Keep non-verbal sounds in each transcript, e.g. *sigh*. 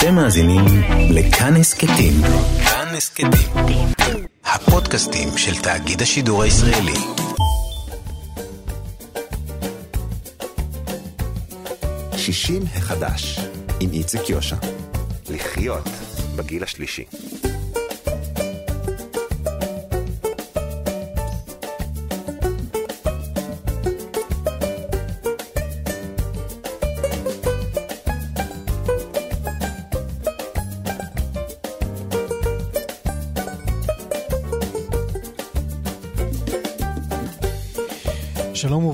אתם מאזינים לכאן הסכתים. כאן הסכתים. הפודקאסטים של תאגיד השידור הישראלי. שישים החדש, עם איציק יושע. לחיות בגיל השלישי.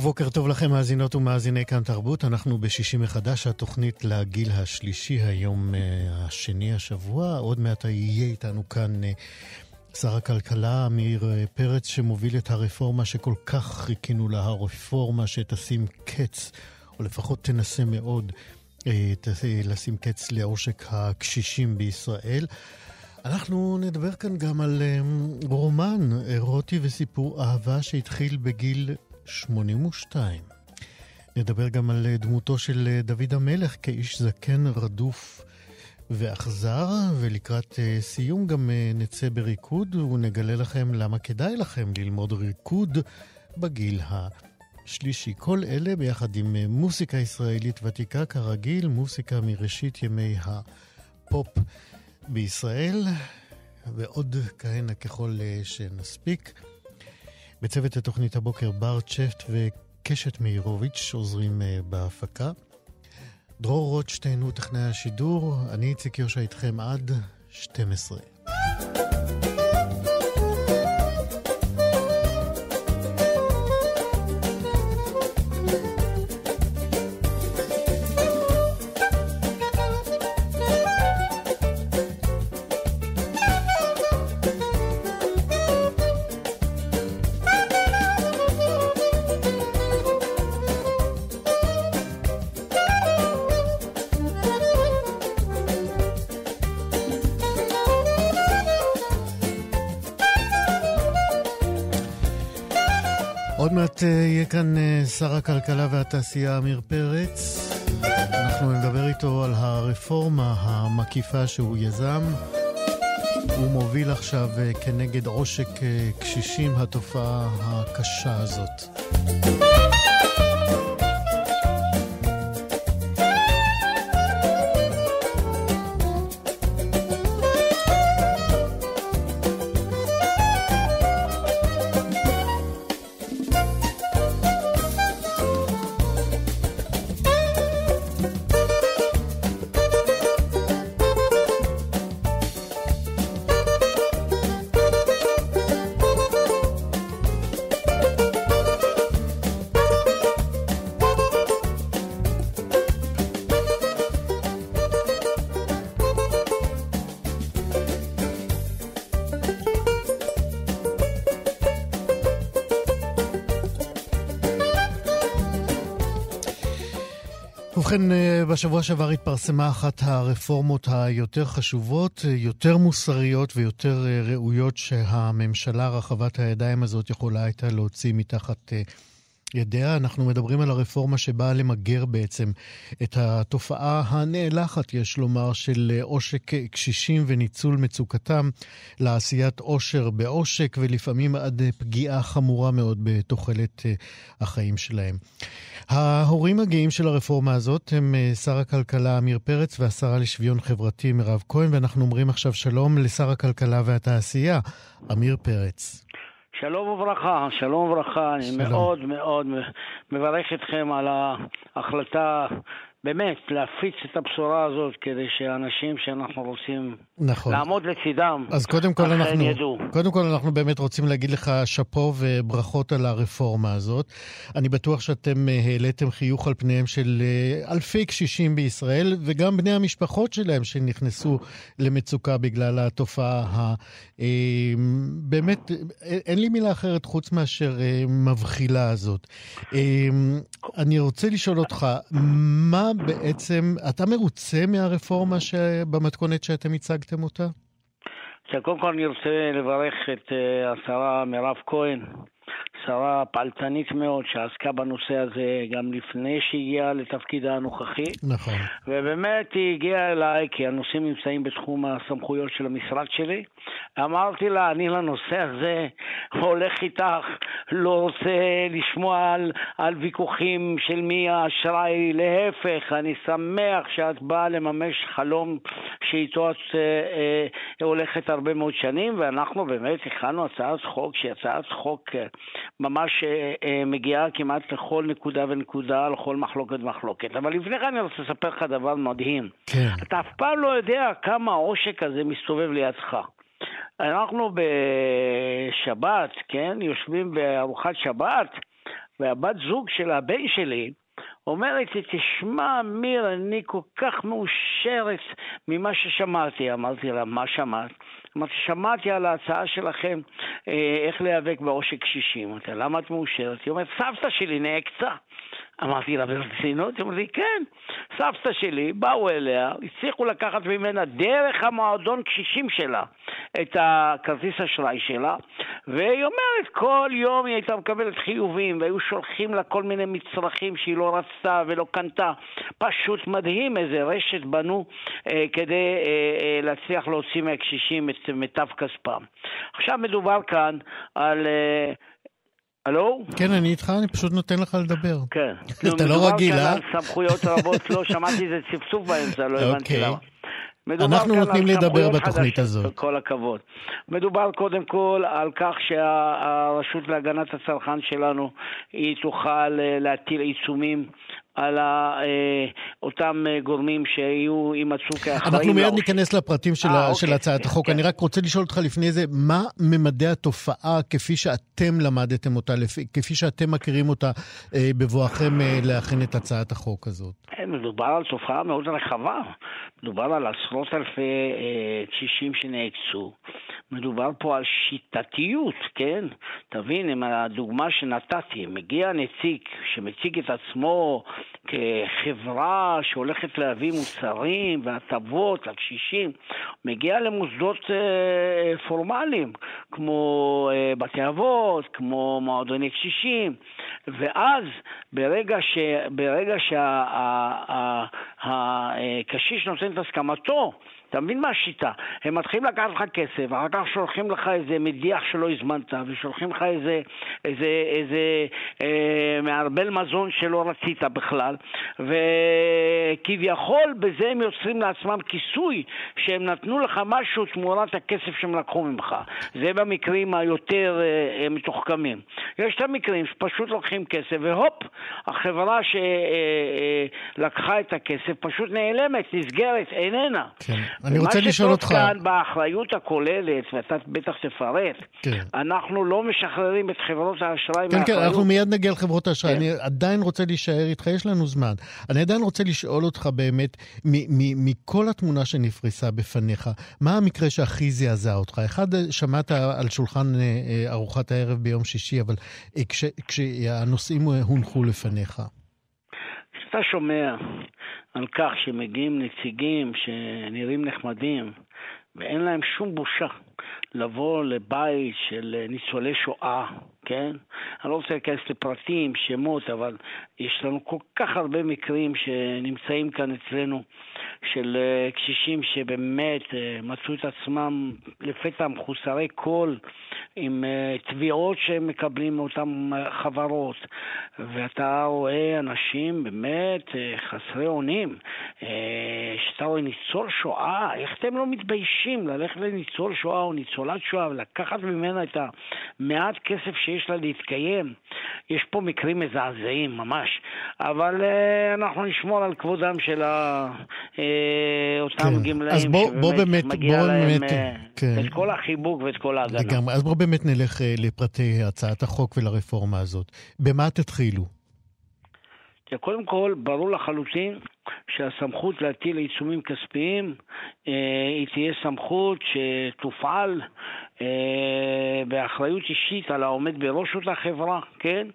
ובוקר טוב לכם, מאזינות ומאזיני כאן תרבות. אנחנו בשישי מחדש, התוכנית לגיל השלישי, היום uh, השני השבוע. עוד מעט יהיה איתנו כאן uh, שר הכלכלה אמיר uh, פרץ, שמוביל את הרפורמה שכל כך חיכינו לה, הרפורמה שתשים קץ, או לפחות תנסה מאוד לשים קץ לעושק הקשישים בישראל. אנחנו נדבר כאן גם על רומן אירוטי וסיפור אהבה שהתחיל בגיל 82. נדבר גם על דמותו של דוד המלך כאיש זקן רדוף ואכזר, ולקראת אה, סיום גם אה, נצא בריקוד ונגלה לכם למה כדאי לכם ללמוד ריקוד בגיל השלישי. כל אלה ביחד עם אה, מוסיקה ישראלית ותיקה, כרגיל, מוסיקה מראשית ימי הפופ בישראל, ועוד כהנה ככל שנספיק. בצוות התוכנית הבוקר בר צ'פט וקשת מאירוביץ' עוזרים uh, בהפקה. דרור רוטשטיין הוא טכנאי השידור, אני איציק יושע איתכם עד 12. שר הכלכלה והתעשייה עמיר פרץ. אנחנו נדבר איתו על הרפורמה המקיפה שהוא יזם. הוא מוביל עכשיו אה, כנגד עושק אה, קשישים התופעה הקשה הזאת. ובכן, אה, בשבוע שעבר התפרסמה אחת הרפורמות היותר חשובות, אה, יותר מוסריות ויותר אה, ראויות שהממשלה רחבת הידיים הזאת יכולה הייתה להוציא מתחת ידיה. אנחנו מדברים על הרפורמה שבאה למגר בעצם את התופעה הנאלחת, יש לומר, של עושק קשישים וניצול מצוקתם לעשיית עושר בעושק, ולפעמים עד פגיעה חמורה מאוד בתוחלת החיים שלהם. ההורים הגאים של הרפורמה הזאת הם שר הכלכלה עמיר פרץ והשרה לשוויון חברתי מירב כהן, ואנחנו אומרים עכשיו שלום לשר הכלכלה והתעשייה, עמיר פרץ. שלום וברכה, שלום וברכה. אני מאוד מאוד מברך אתכם על ההחלטה באמת להפיץ את הבשורה הזאת כדי שאנשים שאנחנו רוצים נכון. לעמוד לצידם, אז קודם כל אנחנו, ידעו. קודם כל אנחנו באמת רוצים להגיד לך שאפו וברכות על הרפורמה הזאת. אני בטוח שאתם אה, העליתם חיוך על פניהם של אה, אלפי קשישים בישראל, וגם בני המשפחות שלהם שנכנסו למצוקה בגלל התופעה ה... אה, באמת, אין לי מילה אחרת חוץ מאשר מבחילה הזאת. אני רוצה לשאול אותך, מה בעצם, אתה מרוצה מהרפורמה במתכונת שאתם הצגתם אותה? קודם כל אני רוצה לברך את השרה מירב כהן שרה פעלתנית מאוד שעסקה בנושא הזה גם לפני שהגיעה לתפקידה הנוכחי. נכון. ובאמת היא הגיעה אליי כי הנושאים נמצאים בתחום הסמכויות של המשרד שלי. אמרתי לה, אני לנושא הזה הולך איתך, לא רוצה לשמוע על, על ויכוחים של מי האשראי, להפך, אני שמח שאת באה לממש חלום שאיתו את אה, אה, הולכת הרבה מאוד שנים, ואנחנו באמת הכנו הצעת חוק שהיא הצעת חוק אה, ממש אה, אה, מגיעה כמעט לכל נקודה ונקודה, לכל מחלוקת ומחלוקת. אבל לפני כן אני רוצה לספר לך דבר מדהים. כן. אתה אף פעם לא יודע כמה העושק הזה מסתובב לידך. אנחנו בשבת, כן, יושבים בארוחת שבת, והבת זוג של הבן שלי, אומרת לי, תשמע, אמיר, אני כל כך מאושרת ממה ששמעתי. אמרתי לה, מה שמעת? שמעתי על ההצעה שלכם אה, איך להיאבק בעושק קשישים. אמרתי, למה את מאושרת? היא אומרת, סבתא שלי נעקצה. אמרתי לה, ברצינות? היא אומרת לי, כן. סבתא שלי, באו אליה, הצליחו לקחת ממנה דרך המועדון קשישים שלה את הכרטיס אשראי שלה, והיא אומרת, כל יום היא הייתה מקבלת חיובים, והיו שולחים לה כל מיני מצרכים שהיא לא רצתה ולא קנתה. פשוט מדהים איזה רשת בנו אה, כדי אה, אה, להצליח להוציא מהקשישים את מיטב כספם. עכשיו מדובר כאן על... אה, הלו? כן, אני איתך, אני פשוט נותן לך לדבר. כן. *laughs* אתה לא רגיל, אה? מדובר כאן על סמכויות רבות, לא שמעתי איזה צפצוף באמצע, לא *laughs* הבנתי אוקיי. למה. אנחנו נותנים לדבר בתוכנית הזאת. כל הכבוד. מדובר קודם כל על כך שהרשות להגנת הצרכן שלנו, היא תוכל אה, להטיל עיצומים על ה- אה, אותם אה, גורמים שיהיו, יימצאו כאחראים. אנחנו מיד. ניכנס לפרטים של, אה, ה, אוקיי. של הצעת החוק. כן. אני רק רוצה לשאול אותך לפני זה, מה ממדי התופעה כפי שאתם למדתם אותה, כפי שאתם מכירים אותה אה, בבואכם אה, להכין את הצעת החוק הזאת? מדובר על תופעה מאוד רחבה. מדובר על עשרות אלפי אה, קשישים שנעקצו. מדובר פה על שיטתיות, כן? תבין, עם הדוגמה שנתתי, מגיע נציג שמציג את עצמו כחברה שהולכת להביא מוצרים והטבות לקשישים, מגיע למוסדות אה, פורמליים, כמו אה, בתי אבות, כמו מועדוני קשישים, ואז ברגע, ש, ברגע שהקשיש נותן את הסכמתו, אתה מבין מה השיטה? הם מתחילים לקחת לך כסף, אחר כך שולחים לך איזה מדיח שלא הזמנת, ושולחים לך איזה, איזה, איזה אה, מערבל מזון שלא רצית בכלל, וכביכול בזה הם יוצרים לעצמם כיסוי שהם נתנו לך משהו תמורת הכסף שהם לקחו ממך. זה במקרים היותר אה, אה, מתוחכמים. יש את המקרים שפשוט לוקחים כסף, והופ, החברה שלקחה את הכסף פשוט נעלמת, נסגרת, איננה. כן. אני רוצה לשאול אותך... מה שטוב כאן באחריות הכוללת, ואתה בטח תפרט, כן. אנחנו לא משחררים את חברות האשראי כן, כן, מאחריות. אנחנו מיד נגיע לחברות האשראי. כן. אני עדיין רוצה להישאר איתך, יש לנו זמן. אני עדיין רוצה לשאול אותך באמת, מ- מ- מכל התמונה שנפרסה בפניך, מה המקרה שהכי זעזע אותך? אחד, שמעת על שולחן אה, אה, ארוחת הערב ביום שישי, אבל אה, כש- כשהנושאים אה, הונחו לפניך. כשאתה שומע על כך שמגיעים נציגים שנראים נחמדים ואין להם שום בושה לבוא לבית של ניצולי שואה, כן? אני לא רוצה להיכנס לפרטים, שמות, אבל יש לנו כל כך הרבה מקרים שנמצאים כאן אצלנו של אה, קשישים שבאמת אה, מצאו את עצמם לפתע מחוסרי כל עם אה, תביעות שהם מקבלים מאותן חברות. ואתה רואה אנשים באמת חסרי אונים שאתה רואה ניצול שואה, איך אתם לא מתביישים ללכת לניצול שואה או ניצולת שואה ולקחת ממנה את המעט כסף שיש לה להתקיים? יש פה מקרים מזעזעים ממש, אבל אה, אנחנו נשמור על כבודם של ה, אה, אותם כן. גמלאים אז בוא- בוא באמת- מגיע בוא להם באמת, אה, כן. את כל החיבוק ואת כל ההגנה. לגמרי. אז בואו באמת נלך אה, לפרטי הצעת החוק ולרפורמה הזאת. במה תתחילו? קודם כל, ברור לחלוטין שהסמכות להטיל עיצומים כספיים אה, היא תהיה סמכות שתופעל באחריות אישית על העומד בראש אותה חברה, כן?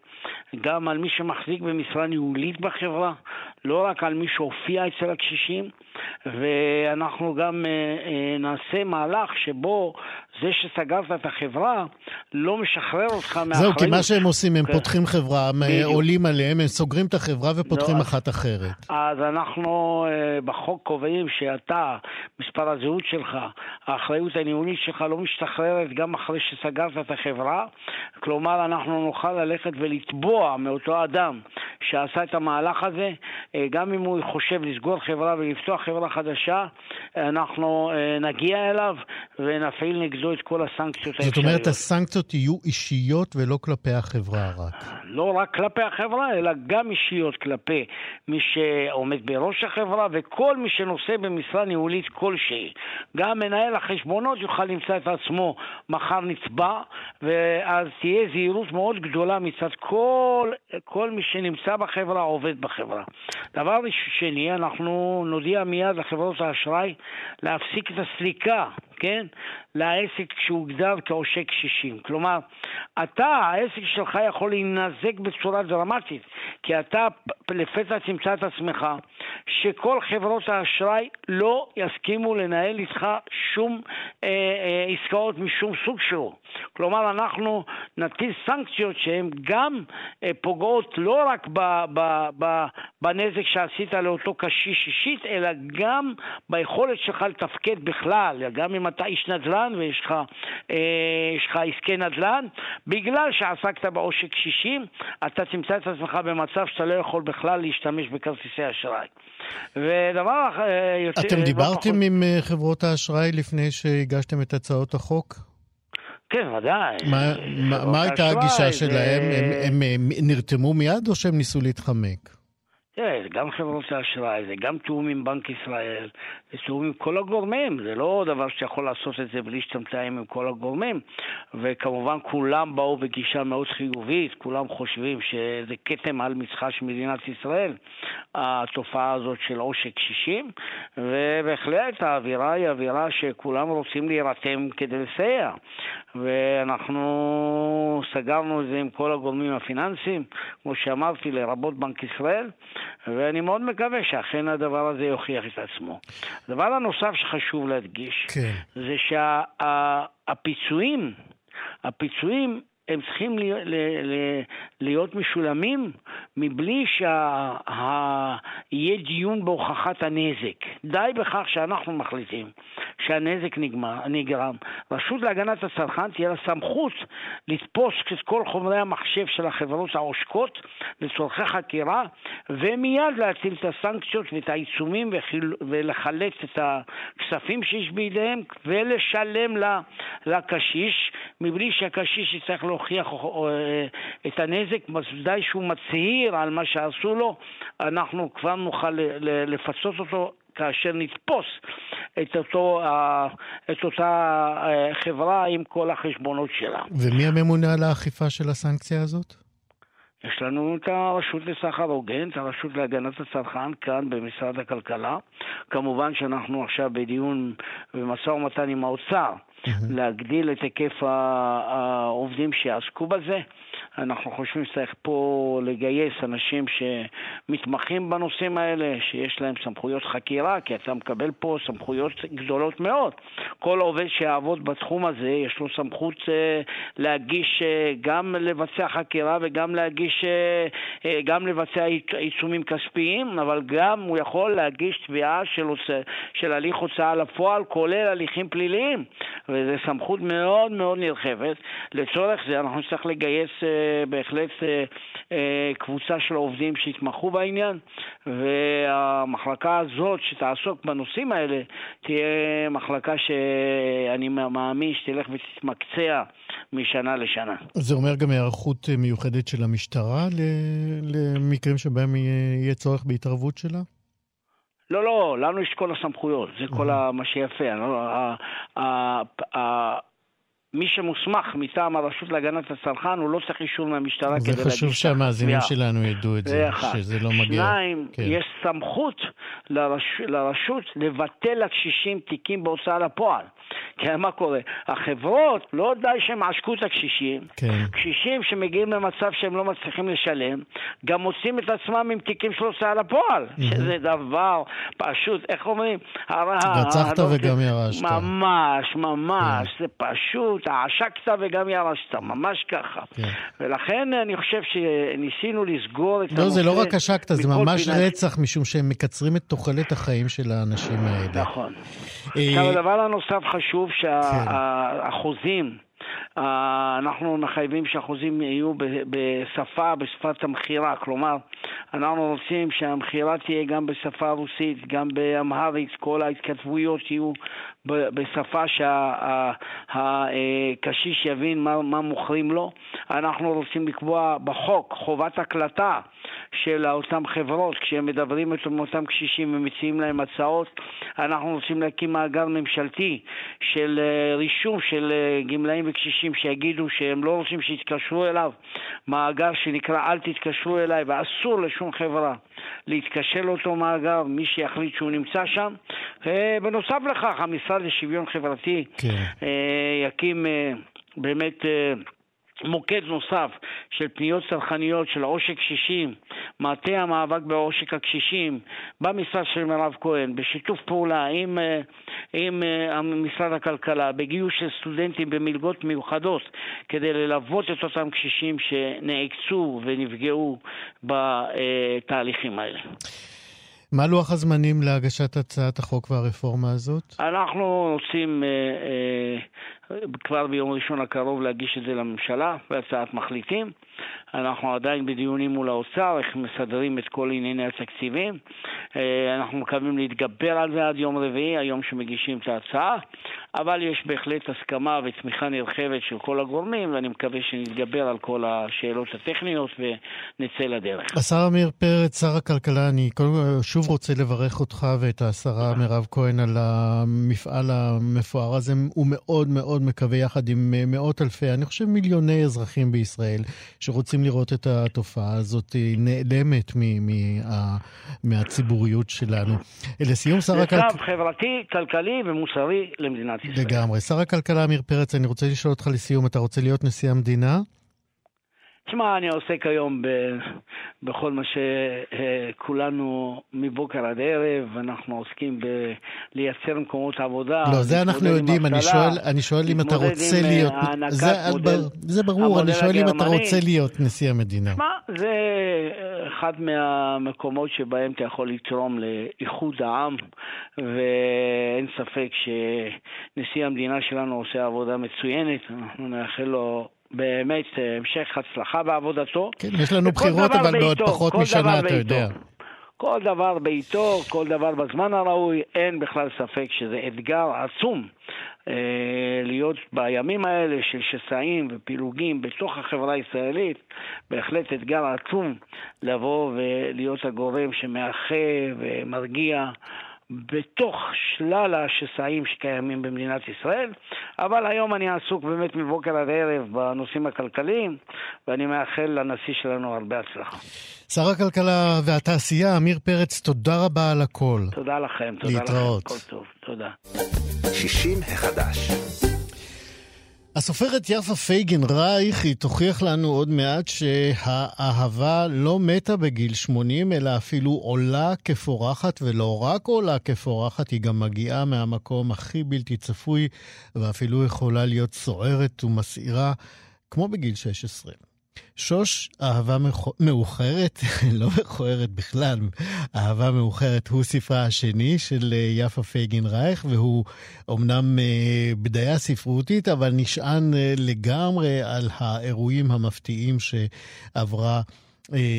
גם על מי שמחזיק במשרה ניהולית בחברה, לא רק על מי שהופיע אצל הקשישים, ואנחנו גם אה, נעשה מהלך שבו זה שסגרת את החברה לא משחרר אותך מהאחריות. זהו, כי מה שהם עושים, הם כן. פותחים חברה, הם בדיוק. עולים עליהם, הם סוגרים את החברה ופותחים לא, אחת אחרת. אז אנחנו בחוק קובעים שאתה, מספר הזהות שלך, האחריות הניהולית שלך לא משתחררת גם אחרי שסגרת את החברה. כלומר, אנחנו נוכל ללכת ולתבוע מאותו אדם שעשה את המהלך הזה, אה, גם אם הוא חושב לסגור חברה ולפתוח חברה חדשה, אנחנו אה, נגיע אליו ונפעיל נגדו את כל הסנקציות האפשריות. זאת אומרת, הסנקציות יהיו אישיות ולא כלפי החברה רק. לא רק כלפי החברה, אלא גם אישיות כלפי מי שעומד בראש החברה וכל מי שנושא במשרה ניהולית כלשהי. גם מנהל החשבונות יוכל למצוא את עצמו מחר נצבע, ואז תהיה זהירות מאוד גדולה מצד כל, כל מי שנמצא בחברה, עובד בחברה. דבר שני, אנחנו נודיע מיד לחברות האשראי להפסיק את הסליקה, כן? לעסק שהוגדר כעושק קשישים. כלומר, אתה, העסק שלך יכול להינזק בצורה דרמטית, כי אתה לפתע תמצא את עצמך שכל חברות האשראי לא יסכימו לנהל איתך שום אה, אה, עסקאות משום סוג שהוא. כלומר, אנחנו נטיל סנקציות שהן גם אה, פוגעות לא רק ב, ב, ב, בנזק שעשית לאותו קשיש אישית, אלא גם ביכולת שלך לתפקד בכלל, גם אם אתה איש נדל"ן ויש לך, אה, לך עסקי נדל"ן, בגלל שעסקת בעושק קשישים, אתה תמצא את עצמך במצב שאתה לא יכול בכלל להשתמש בכרטיסי אשראי. ודבר אחר... אה, אתם דיברתם עם אה, חברות האשראי לפני שהגשתם את הצעות החוק? כן, ודאי. מה, מה הייתה הגישה שלהם? הם, הם, הם נרתמו מיד או שהם ניסו להתחמק? תראה, זה גם חברות האשראי, זה גם תיאום עם בנק ישראל, זה תיאום עם כל הגורמים, זה לא דבר שיכול לעשות את זה בלי מתאם עם כל הגורמים. וכמובן כולם באו בגישה מאוד חיובית, כולם חושבים שזה כתם על מצחה של מדינת ישראל, התופעה הזאת של עושק קשישים, ובהחלט האווירה היא אווירה שכולם רוצים להירתם כדי לסייע. ואנחנו סגרנו את זה עם כל הגורמים הפיננסיים, כמו שאמרתי, לרבות בנק ישראל. ואני מאוד מקווה שאכן הדבר הזה יוכיח את עצמו. הדבר הנוסף שחשוב להדגיש, כן. זה שהפיצויים, שה, הפיצויים הם צריכים להיות משולמים מבלי שיהיה דיון בהוכחת הנזק. די בכך שאנחנו מחליטים שהנזק נגרם. רשות להגנת הצרכן תהיה לה סמכות לתפוס את כל חומרי המחשב של החברות העושקות לצורכי חקירה ומיד להטיל את הסנקציות ואת העיצומים ולחלץ את הכספים שיש בידיהם ולשלם לקשיש מבלי שהקשיש יצטרך להוכיח אה, את הנזק, ודאי שהוא מצהיר על מה שעשו לו, אנחנו כבר נוכל לפצות אותו כאשר נתפוס את, אותו, את אותה אה, חברה עם כל החשבונות שלה. ומי הממונה על האכיפה של הסנקציה הזאת? יש לנו את הרשות לסחר הוגן, את הרשות להגנת הצרכן כאן במשרד הכלכלה. כמובן שאנחנו עכשיו בדיון ומשא ומתן עם האוצר להגדיל את היקף העובדים שיעסקו בזה. אנחנו חושבים שצריך פה לגייס אנשים שמתמחים בנושאים האלה, שיש להם סמכויות חקירה, כי אתה מקבל פה סמכויות גדולות מאוד. כל עובד שיעבוד בתחום הזה, יש לו סמכות אה, להגיש, אה, גם לבצע חקירה וגם להגיש, אה, גם לבצע עיצומים כספיים, אבל גם הוא יכול להגיש תביעה של, של הליך הוצאה לפועל, כולל הליכים פליליים. וזו סמכות מאוד מאוד נרחבת. לצורך זה אנחנו נצטרך לגייס uh, בהחלט uh, uh, קבוצה של עובדים שיתמכו בעניין, והמחלקה הזאת שתעסוק בנושאים האלה תהיה מחלקה שאני מאמין שתלך ותתמקצע משנה לשנה. זה אומר גם היערכות מיוחדת של המשטרה למקרים שבהם יהיה צורך בהתערבות שלה? לא, לא, לנו יש כל הסמכויות, זה כל מה שיפה. מי שמוסמך מטעם הרשות להגנת הצרכן, הוא לא צריך אישור מהמשטרה כדי להגיש זה חשוב שהמאזינים שלנו ידעו את זה, שזה לא מגיע. שניים, כן. יש סמכות לרש, לרשות לבטל לקשישים תיקים בהוצאה לפועל. כי מה קורה? החברות, לא די שהם עשקו את הקשישים, כן. קשישים שמגיעים למצב שהם לא מצליחים לשלם, גם מוצאים את עצמם עם תיקים של הוצאה לפועל, mm-hmm. שזה דבר פשוט, איך אומרים? רצחת וגם ירשת. ממש, ממש, כן. זה פשוט, עשקת וגם ירשת, ממש ככה. כן. ולכן אני חושב שניסינו לסגור את לא, הנושא. לא, זה לא רק עשקת, זה ממש פינת... רצח, משום שהם מקצרים את תוחלת החיים של האנשים האלה. נכון. אה, עכשיו, הדבר הנוסף חשוב שהחוזים... כן. אנחנו מחייבים שהחוזים יהיו בשפה, בשפת המכירה, כלומר, אנחנו רוצים שהמכירה תהיה גם בשפה רוסית, גם באמהרית, כל ההתכתבויות יהיו בשפה שהקשיש יבין מה, מה מוכרים לו. אנחנו רוצים לקבוע בחוק חובת הקלטה של אותן חברות כשהם מדברים עם אותם קשישים ומציעים להם הצעות. אנחנו רוצים להקים מאגר ממשלתי של אה, רישום של אה, גמלאים וקשישים שיגידו שהם לא רוצים שיתקשרו אליו. מאגר שנקרא אל תתקשרו אליי ואסור לשום חברה להתקשר לאותו מאגר, מי שיחליט שהוא נמצא שם. אה, בנוסף לכך, המשרד לשוויון חברתי כן. יקים באמת מוקד נוסף של פניות צרכניות של עושק קשישים, מטה המאבק בעושק הקשישים, במשרד של מירב כהן, בשיתוף פעולה עם, אה, עם אה, משרד הכלכלה, בגיוס של סטודנטים במלגות מיוחדות כדי ללוות את אותם קשישים שנעקצו ונפגעו בתהליכים האלה. מה לוח הזמנים להגשת הצעת החוק והרפורמה הזאת? אנחנו רוצים אה, אה, כבר ביום ראשון הקרוב להגיש את זה לממשלה בהצעת מחליטים. אנחנו עדיין בדיונים מול האוצר, איך מסדרים את כל ענייני התקציבים. אה, אנחנו מקווים להתגבר על זה עד יום רביעי, היום שמגישים את ההצעה, אבל יש בהחלט הסכמה ותמיכה נרחבת של כל הגורמים, ואני מקווה שנתגבר על כל השאלות הטכניות ונצא לדרך. השר עמיר פרץ, שר הכלכלה, אני שוב רוצה לברך אותך ואת השרה מירב כהן על המפעל המפואר הזה. הוא מאוד מאוד מקווה יחד עם מאות אלפי, אני חושב מיליוני אזרחים בישראל, שרוצים לראות את התופעה הזאת נעלמת מהציבוריות שלנו. לסיום, שר הכלכלה... זה קו חברתי, כלכלי ומוסרי למדינת ישראל. לגמרי. שר הכלכלה עמיר פרץ, אני רוצה לשאול אותך לסיום, אתה רוצה להיות נשיא המדינה? תשמע, אני עוסק היום ב, בכל מה שכולנו מבוקר עד ערב, אנחנו עוסקים בלייצר מקומות עבודה. לא, זה אנחנו יודעים, אני שואל, אני שואל אם אתה רוצה להיות... הענקת זה, מודל, זה ברור, אני שואל אם אתה רוצה להיות נשיא המדינה. תשמע, זה אחד מהמקומות שבהם אתה יכול לתרום לאיחוד העם, ואין ספק שנשיא המדינה שלנו עושה עבודה מצוינת, אנחנו נאחל לו... באמת אה, המשך הצלחה בעבודתו. כן, יש לנו בחירות, אבל בעוד פחות משנה, אתה יודע. כל דבר בעיתו, כל דבר בזמן הראוי, אין בכלל ספק שזה אתגר עצום אה, להיות בימים האלה של שסעים ופילוגים בתוך החברה הישראלית, בהחלט אתגר עצום לבוא ולהיות הגורם שמאחה ומרגיע. בתוך שלל השסעים שקיימים במדינת ישראל, אבל היום אני עסוק באמת מבוקר עד ערב בנושאים הכלכליים, ואני מאחל לנשיא שלנו הרבה הצלחה. שר הכלכלה והתעשייה, עמיר פרץ, תודה רבה על הכל. תודה לכם, תודה להתראות. לכם, הכל טוב, תודה. 60 החדש. הסופרת יפה פייגן רייך, היא תוכיח לנו עוד מעט שהאהבה לא מתה בגיל 80, אלא אפילו עולה כפורחת, ולא רק עולה כפורחת, היא גם מגיעה מהמקום הכי בלתי צפוי, ואפילו יכולה להיות סוערת ומסעירה, כמו בגיל 16. שוש, אהבה מאוחרת, *laughs* לא מכוערת בכלל, אהבה מאוחרת הוא ספרה השני של אה, יפה פייגין רייך, והוא אומנם אה, בדיה ספרותית, אבל נשען אה, לגמרי על האירועים המפתיעים שעברה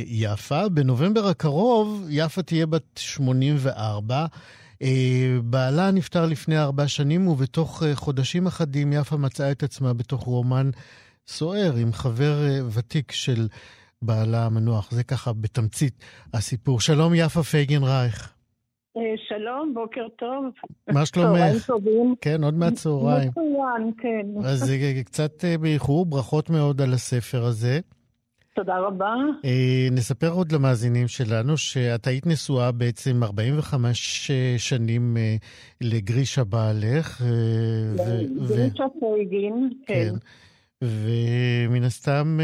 יפה. בנובמבר הקרוב יפה תהיה בת 84. בעלה נפטר לפני ארבע שנים, ובתוך חודשים אחדים יפה מצאה את עצמה בתוך רומן סוער עם חבר אה, ותיק של בעלה המנוח. זה ככה בתמצית הסיפור. שלום יפה פייגן רייך. שלום, בוקר טוב. מה *laughs* שלומך? כן, עוד מעט צהריים. מצוין, כן. אז קצת באיחור, ברכות מאוד על הספר הזה. תודה רבה. נספר עוד למאזינים שלנו שאת היית נשואה בעצם 45 שנים לגרישה בעלך. לגרישה פייגין, כן. ומן הסתם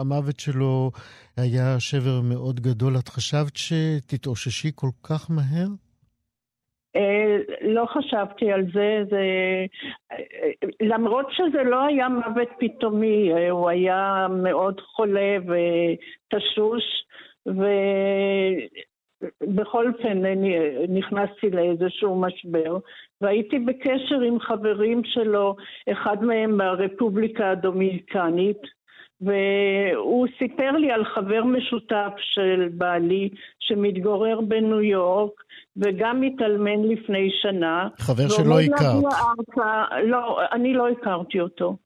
המוות שלו היה שבר מאוד גדול. את חשבת שתתאוששי כל כך מהר? לא חשבתי על זה, זה... למרות שזה לא היה מוות פתאומי, הוא היה מאוד חולה ותשוש, ובכל אופן נכנסתי לאיזשהו משבר, והייתי בקשר עם חברים שלו, אחד מהם מהרפובליקה הדומיניקנית, והוא סיפר לי על חבר משותף של בעלי שמתגורר בניו יורק וגם התאלמן לפני שנה. חבר שלא הכרת. לא, אני לא הכרתי אותו.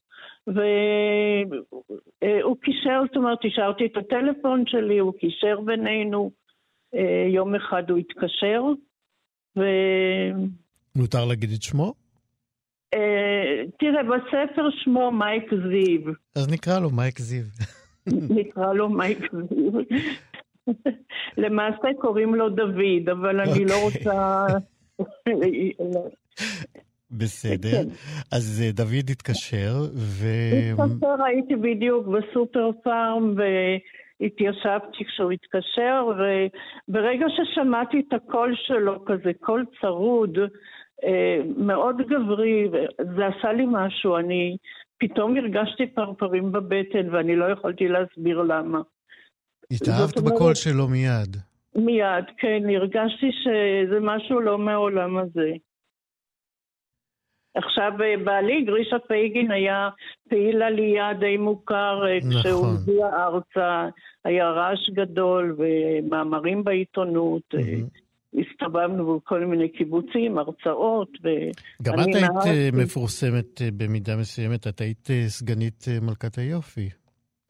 והוא קישר, זאת אומרת, השארתי את הטלפון שלי, הוא קישר בינינו. יום אחד הוא התקשר, ו... מותר להגיד את שמו? תראה, בספר שמו מייק זיו. אז נקרא לו מייק זיו. *laughs* נקרא לו מייק זיו. *laughs* למעשה קוראים לו דוד, אבל אני לא רוצה... *laughs* בסדר. כן. אז דוד התקשר, ו... התקשר, הייתי בדיוק בסופר פארם, והתיישבתי כשהוא התקשר, וברגע ששמעתי את הקול שלו, כזה קול צרוד, מאוד גברי, זה עשה לי משהו, אני פתאום הרגשתי פרפרים בבטן ואני לא יכולתי להסביר למה. התאהבת בקול שלו מיד. מיד, כן, הרגשתי שזה משהו לא מהעולם הזה. עכשיו, בעלי, גרישה פייגין היה פעיל עלייה די מוכר, נכון. כשהוא הגיע ארצה, היה רעש גדול ומאמרים בעיתונות. Mm-hmm. הסתובבנו בכל מיני קיבוצים, הרצאות, ו... גם את היית נהרתי... מפורסמת במידה מסוימת, את היית סגנית מלכת היופי.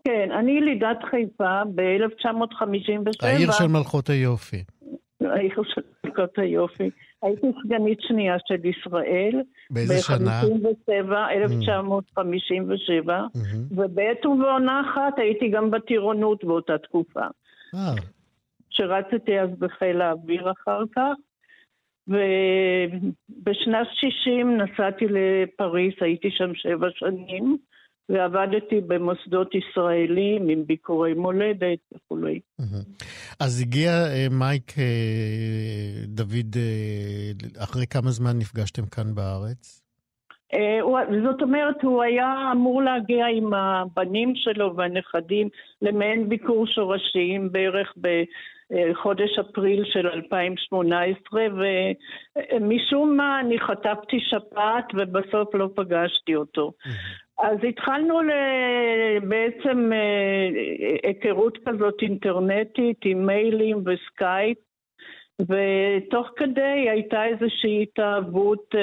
כן, אני ילידת חיפה ב-1957. העיר של מלכות היופי. העיר של מלכות היופי. הייתי סגנית שנייה של ישראל. באיזה שנה? ב-57, 1957, mm-hmm. ובעת ובעונה אחת הייתי גם בטירונות באותה תקופה. אה. שירתתי אז בחיל האוויר אחר כך, ובשנת 60 נסעתי לפריס, הייתי שם שבע שנים, ועבדתי במוסדות ישראלים עם ביקורי מולדת וכולי. אז הגיע אה, מייק אה, דוד, אה, אחרי כמה זמן נפגשתם כאן בארץ? זאת אומרת, הוא היה אמור להגיע עם הבנים שלו והנכדים למעין ביקור שורשים בערך בחודש אפריל של 2018, ומשום מה אני חטפתי שפעת ובסוף לא פגשתי אותו. אז התחלנו בעצם היכרות כזאת אינטרנטית עם מיילים וסקייפ, ותוך כדי הייתה איזושהי התאהבות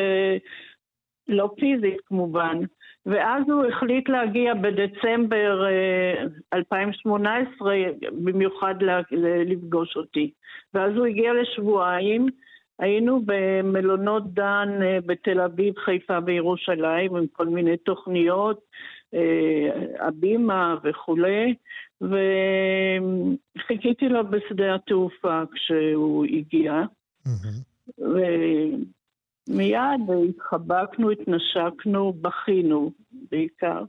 לא פיזית כמובן. ואז הוא החליט להגיע בדצמבר 2018 במיוחד לפגוש אותי. ואז הוא הגיע לשבועיים, היינו במלונות דן בתל אביב, חיפה וירושלים עם כל מיני תוכניות, הבימה וכולי, וחיכיתי לו בשדה התעופה כשהוא הגיע. Mm-hmm. מיד התחבקנו, התנשקנו, בכינו בעיקר.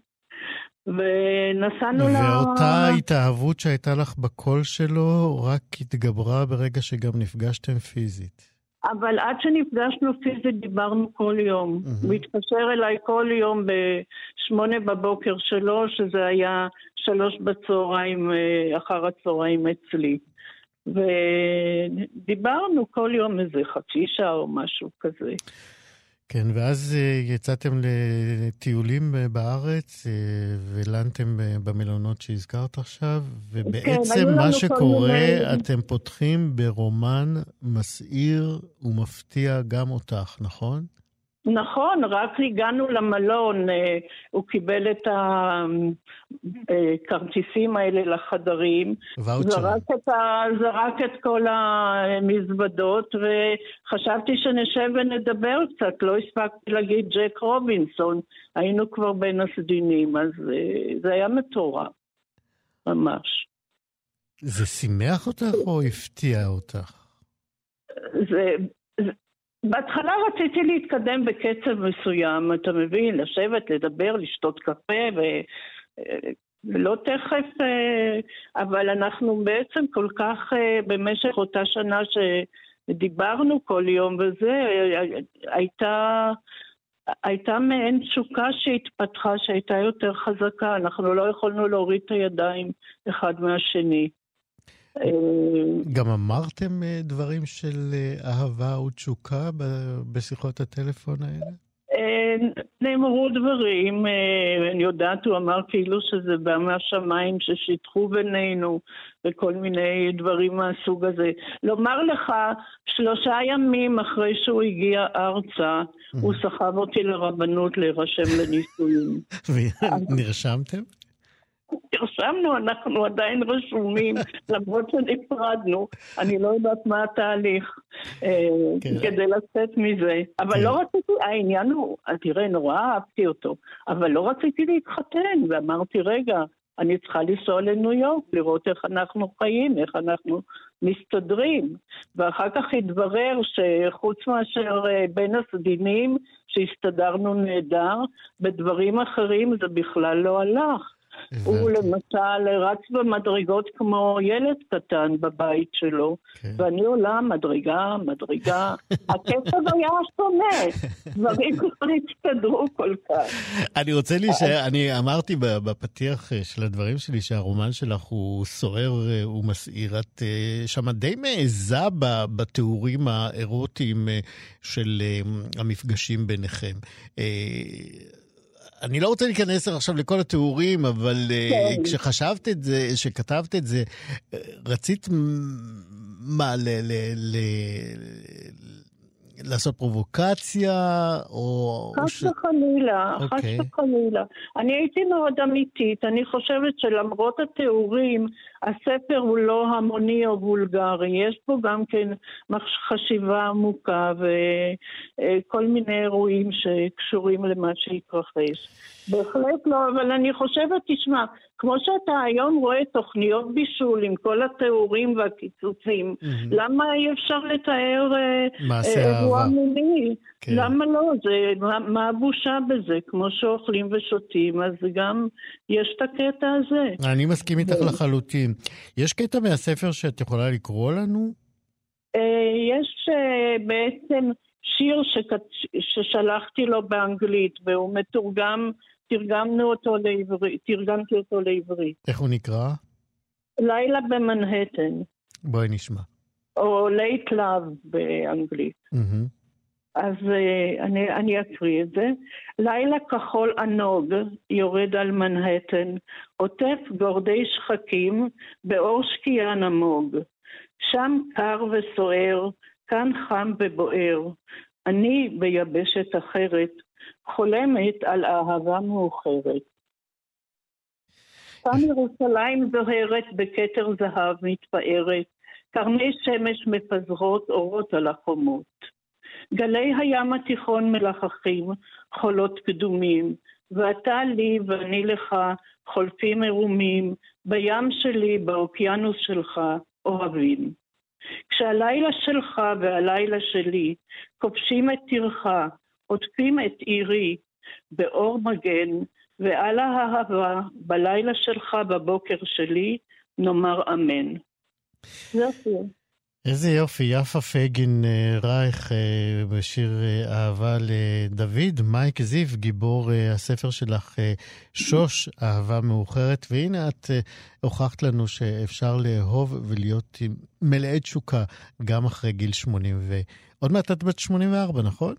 ונסענו ל... ואותה התאהבות שהייתה לך בקול שלו רק התגברה ברגע שגם נפגשתם פיזית. אבל עד שנפגשנו פיזית דיברנו כל יום. Mm-hmm. הוא התקשר אליי כל יום בשמונה בבוקר שלו, שזה היה שלוש בצהריים אה, אחר הצהריים אצלי. ודיברנו כל יום איזה חצי שעה או משהו כזה. כן, ואז uh, יצאתם לטיולים uh, בארץ uh, ולנתם במלונות שהזכרת עכשיו, ובעצם כן, מה שקורה, מיני... אתם פותחים ברומן מסעיר ומפתיע גם אותך, נכון? נכון, רק הגענו למלון, אה, הוא קיבל את הכרטיסים האלה לחדרים, זרק את, ה, זרק את כל המזוודות וחשבתי שנשב ונדבר קצת, לא הספקתי להגיד ג'ק רובינסון, היינו כבר בין הסדינים, אז אה, זה היה מטורף, ממש. זה שימח אותך או הפתיע אותך? זה, בהתחלה רציתי להתקדם בקצב מסוים, אתה מבין? לשבת, לדבר, לשתות קפה ו... ולא תכף, אבל אנחנו בעצם כל כך במשך אותה שנה שדיברנו כל יום וזה, הייתה, הייתה מעין תשוקה שהתפתחה שהייתה יותר חזקה, אנחנו לא יכולנו להוריד את הידיים אחד מהשני. גם אמרתם אה, דברים של אה, אהבה ותשוקה בשיחות הטלפון האלה? אה, נאמרו דברים, אני יודעת, הוא אמר כאילו שזה בא מהשמיים ששיתחו בינינו וכל מיני דברים מהסוג הזה. לומר לך, שלושה ימים אחרי שהוא הגיע ארצה, הוא סחב אותי לרבנות להירשם לנישואים. *laughs* ונרשמתם? נרשמנו, אנחנו עדיין רשומים, *laughs* למרות שנפרדנו. אני לא יודעת מה התהליך אה, כן. כדי לצאת מזה. אבל לא כן. רציתי, העניין הוא, תראה, נורא אהבתי אותו, אבל לא רציתי להתחתן, ואמרתי, רגע, אני צריכה לנסוע לניו יורק, לראות איך אנחנו חיים, איך אנחנו מסתדרים. ואחר כך התברר שחוץ מאשר אה, בין הסדינים, שהסתדרנו נהדר, בדברים אחרים זה בכלל לא הלך. הוא למשל רץ במדרגות כמו ילד קטן בבית שלו, כן. ואני עולה מדרגה, מדרגה. *laughs* הקצב היה שונה, דברים *laughs* כבר הסתדרו כל כך. אני רוצה להישאר, אני אמרתי בפתיח אה, של הדברים שלי שהרומן שלך הוא סוער אה, ומסעיר. את אה, שם די מעיזה בתיאורים האירוטיים של המפגשים ביניכם. אני לא רוצה להיכנס עכשיו לכל התיאורים, אבל אה, כן. כשחשבת את זה, כשכתבת את זה, אה, רצית מה, ל... ל, ל לעשות פרובוקציה, או... חס וחלילה, חס אוקיי. וחלילה. אני הייתי מאוד אמיתית, אני חושבת שלמרות התיאורים, הספר הוא לא המוני או וולגרי, יש פה גם כן חשיבה עמוקה וכל מיני אירועים שקשורים למה שהתרחש. בהחלט לא, אבל אני חושבת, תשמע, כמו שאתה היום רואה תוכניות בישול עם כל התיאורים והקיצוצים, mm-hmm. למה אי אפשר לתאר אה, אירוע מיני? כן. למה לא? זה, מה, מה הבושה בזה? כמו שאוכלים ושותים, אז גם יש את הקטע הזה. אני מסכים איתך לחלוטין. יש קטע מהספר שאת יכולה לקרוא לנו? אה, יש אה, בעצם שיר ששלחתי לו באנגלית, והוא מתורגם תרגמנו אותו לעברית, תרגמתי אותו לעברית. איך הוא נקרא? לילה במנהטן. בואי נשמע. או Late Love באנגלית. Mm-hmm. אז uh, אני, אני אקריא את זה. לילה כחול ענוג יורד על מנהטן, עוטף גורדי שחקים באור שקיעה נמוג. שם קר וסוער, כאן חם ובוער. אני ביבשת אחרת, חולמת על אהבה מאוחרת. כאן ירושלים זוהרת בכתר זהב מתפארת, קרני שמש מפזרות אורות על החומות. גלי הים התיכון מלחכים, חולות קדומים, ואתה לי ואני לך, חולפים עירומים, בים שלי, באוקיינוס שלך, אוהבים. כשהלילה שלך והלילה שלי כובשים את טירך, עוטפים את עירי באור מגן, ועל האהבה בלילה שלך, בבוקר שלי, נאמר אמן. יופי. איזה יופי, יפה פייגין אה, רייך אה, בשיר אה, אהבה לדוד, מייק זיו, גיבור הספר שלך, שוש, אהבה מאוחרת, והנה את הוכחת לנו שאפשר לאהוב ולהיות מלאי תשוקה גם אחרי גיל 80, ועוד מעט את בת 84, נכון?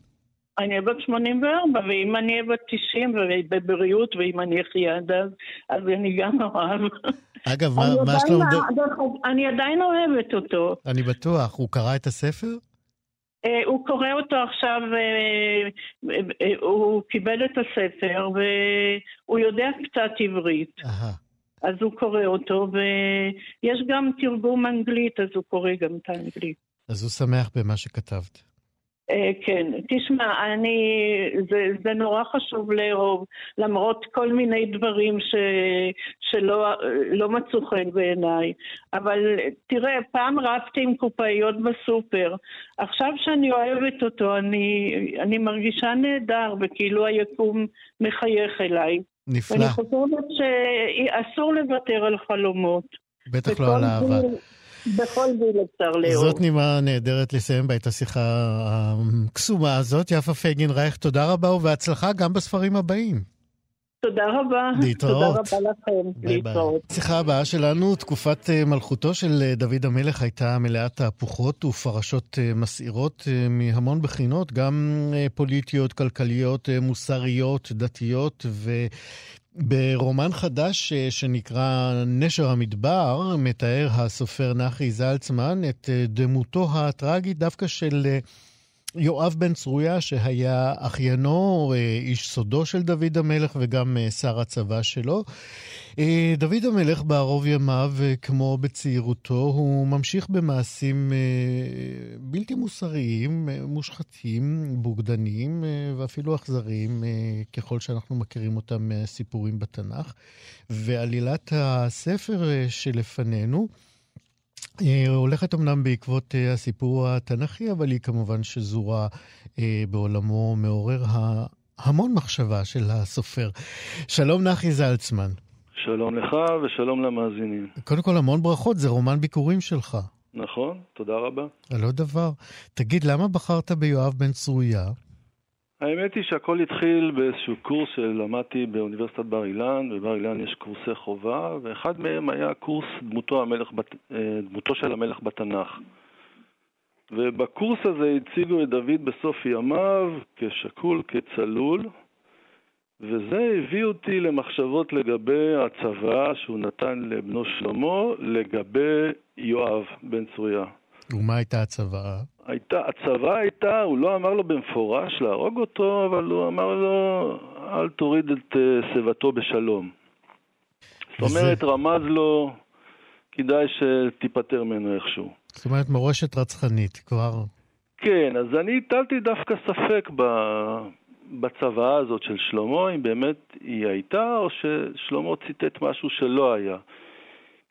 אני אהיה בת 84, ואם אני אהיה בת 90 ובבריאות, ואם אני אחיה עד אז, אז אני גם אוהב. אגב, מה שלום... אני עדיין אוהבת אותו. אני בטוח. הוא קרא את הספר? אה, הוא קורא אותו עכשיו, הוא קיבל את הספר והוא יודע קצת עברית. אז הוא קורא אותו, ויש גם תרגום אנגלית, אז הוא קורא גם את האנגלית. אז הוא שמח במה שכתבת. אה, כן, תשמע, אני, זה, זה נורא חשוב לאהוב, למרות כל מיני דברים ש, שלא לא מצאו חן בעיניי. אבל תראה, פעם רבתי עם קופאיות בסופר, עכשיו שאני אוהבת אותו, אני, אני מרגישה נהדר, וכאילו היקום מחייך אליי. נפלא. ואני חושבת שאסור לוותר על חלומות. בטח לא על אהבה. בכל גיל אפשר לאהוב. זאת נימה נהדרת לסיים בה את השיחה הקסומה הזאת. יפה פייגין רייך, תודה רבה ובהצלחה גם בספרים הבאים. תודה רבה. להתראות. תודה רבה לכם. ביי להתראות. השיחה הבאה שלנו, תקופת אה, מלכותו של אה, דוד המלך הייתה מלאת תהפוכות ופרשות אה, מסעירות מהמון בחינות, גם פוליטיות, כלכליות, מוסריות, דתיות, ו... ברומן חדש שנקרא נשר המדבר, מתאר הסופר נחי זלצמן את דמותו הטראגית דווקא של יואב בן צרויה, שהיה אחיינו, אה, איש סודו של דוד המלך וגם אה, שר הצבא שלו. אה, דוד המלך בערוב ימיו, כמו בצעירותו, הוא ממשיך במעשים בלתי מוסריים, מושחתים, בוגדניים ואפילו אכזריים, ככל שאנחנו מכירים אותם מהסיפורים בתנ"ך. ועלילת הספר שלפנינו, הולכת אמנם בעקבות אה, הסיפור התנ"כי, אבל היא כמובן שזורה אה, בעולמו מעורר המון מחשבה של הסופר. שלום נחי זלצמן. שלום לך ושלום למאזינים. קודם כל, המון ברכות, זה רומן ביקורים שלך. נכון, תודה רבה. על עוד דבר. תגיד, למה בחרת ביואב בן צרויה? האמת היא שהכל התחיל באיזשהו קורס שלמדתי באוניברסיטת בר אילן, בבר אילן יש קורסי חובה, ואחד מהם היה קורס דמותו, המלך, אה, דמותו של המלך בתנ"ך. ובקורס הזה הציגו את דוד בסוף ימיו כשקול, כצלול, וזה הביא אותי למחשבות לגבי הצוואה שהוא נתן לבנו שלמה לגבי יואב בן צרויה. ומה הייתה הצוואה? הייתה, הצבא הייתה, הוא לא אמר לו במפורש להרוג אותו, אבל הוא אמר לו, אל תוריד את uh, שיבתו בשלום. זאת אומרת, זה... רמז לו, כדאי שתיפטר ממנו איכשהו. זאת אומרת, מורשת רצחנית, כבר... כן, אז אני הטלתי דווקא ספק ב... בצוואה הזאת של שלמה, אם באמת היא הייתה, או ששלמה ציטט משהו שלא היה.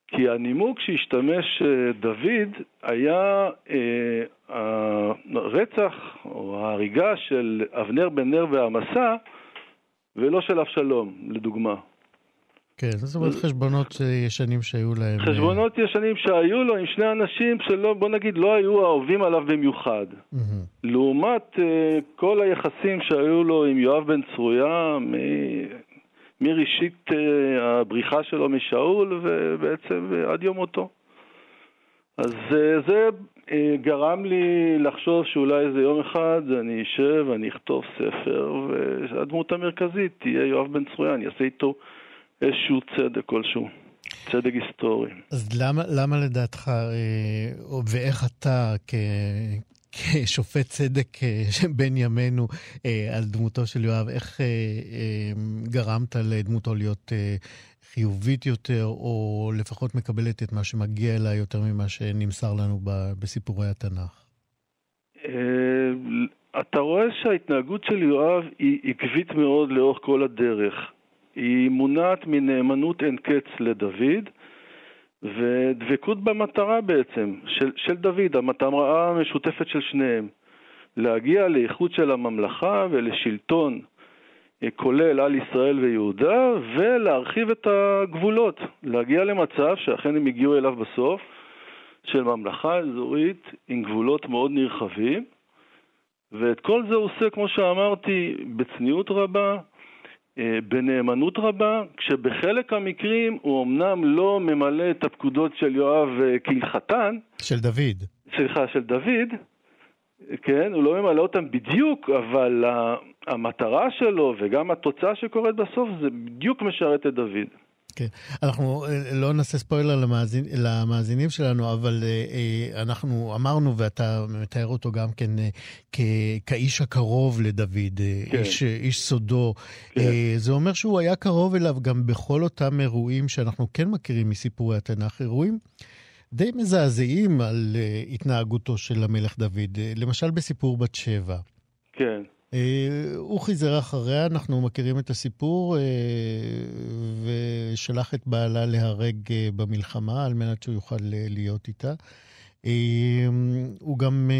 כי הנימוק שהשתמש אה, דוד היה אה, הרצח או ההריגה של אבנר בן נר והמסע ולא של אבשלום, לדוגמה. כן, זאת אומרת חשבונות ישנים שהיו להם. אה, חשבונות ישנים שהיו לו עם שני אנשים שלא, בוא נגיד, לא היו אהובים עליו במיוחד. לעומת uh, כל היחסים שהיו לו עם יואב בן צרויה, מראשית אה, הבריחה שלו משאול ובעצם אה, עד יום מותו. אז אה, זה גרם לי לחשוב שאולי איזה יום אחד אני אשב ואני אכתוב ספר והדמות המרכזית תהיה יואב בן צרויה, אני אעשה איתו איזשהו צדק כלשהו. צדק היסטורי. אז למה, למה לדעתך, ואיך אתה כ, כשופט צדק אה, בין ימינו אה, על דמותו של יואב, איך אה, גרמת לדמותו להיות חיובית יותר, או לפחות מקבלת את מה שמגיע לה יותר ממה שנמסר לנו בסיפורי התנ"ך? אתה רואה שההתנהגות של יואב היא עקבית מאוד לאורך כל הדרך. היא מונעת מנאמנות אין קץ לדוד, ודבקות במטרה בעצם, של, של דוד, המטרה המשותפת של שניהם, להגיע לאיכות של הממלכה ולשלטון אה, כולל על ישראל ויהודה, ולהרחיב את הגבולות, להגיע למצב שאכן הם הגיעו אליו בסוף, של ממלכה אזורית עם גבולות מאוד נרחבים, ואת כל זה הוא עושה, כמו שאמרתי, בצניעות רבה, בנאמנות רבה, כשבחלק המקרים הוא אמנם לא ממלא את הפקודות של יואב אה, כהלכתן. של דוד. סליחה, של דוד, כן, הוא לא ממלא אותם בדיוק, אבל המטרה שלו וגם התוצאה שקורית בסוף זה בדיוק משרת את דוד. כן, אנחנו אה, לא נעשה ספוילר למאזין, למאזינים שלנו, אבל אה, אה, אנחנו אמרנו, ואתה מתאר אותו גם כן כ, כאיש הקרוב לדוד, כן. איש, איש סודו. כן. זה אומר שהוא היה קרוב אליו גם בכל אותם אירועים שאנחנו כן מכירים מסיפורי התנ"ך, אירועים די מזעזעים על התנהגותו של המלך דוד, למשל בסיפור בת שבע. כן. אה, הוא חיזר אחריה, אנחנו מכירים את הסיפור, אה, ושלח את בעלה להרג אה, במלחמה על מנת שהוא יוכל להיות איתה. הוא גם,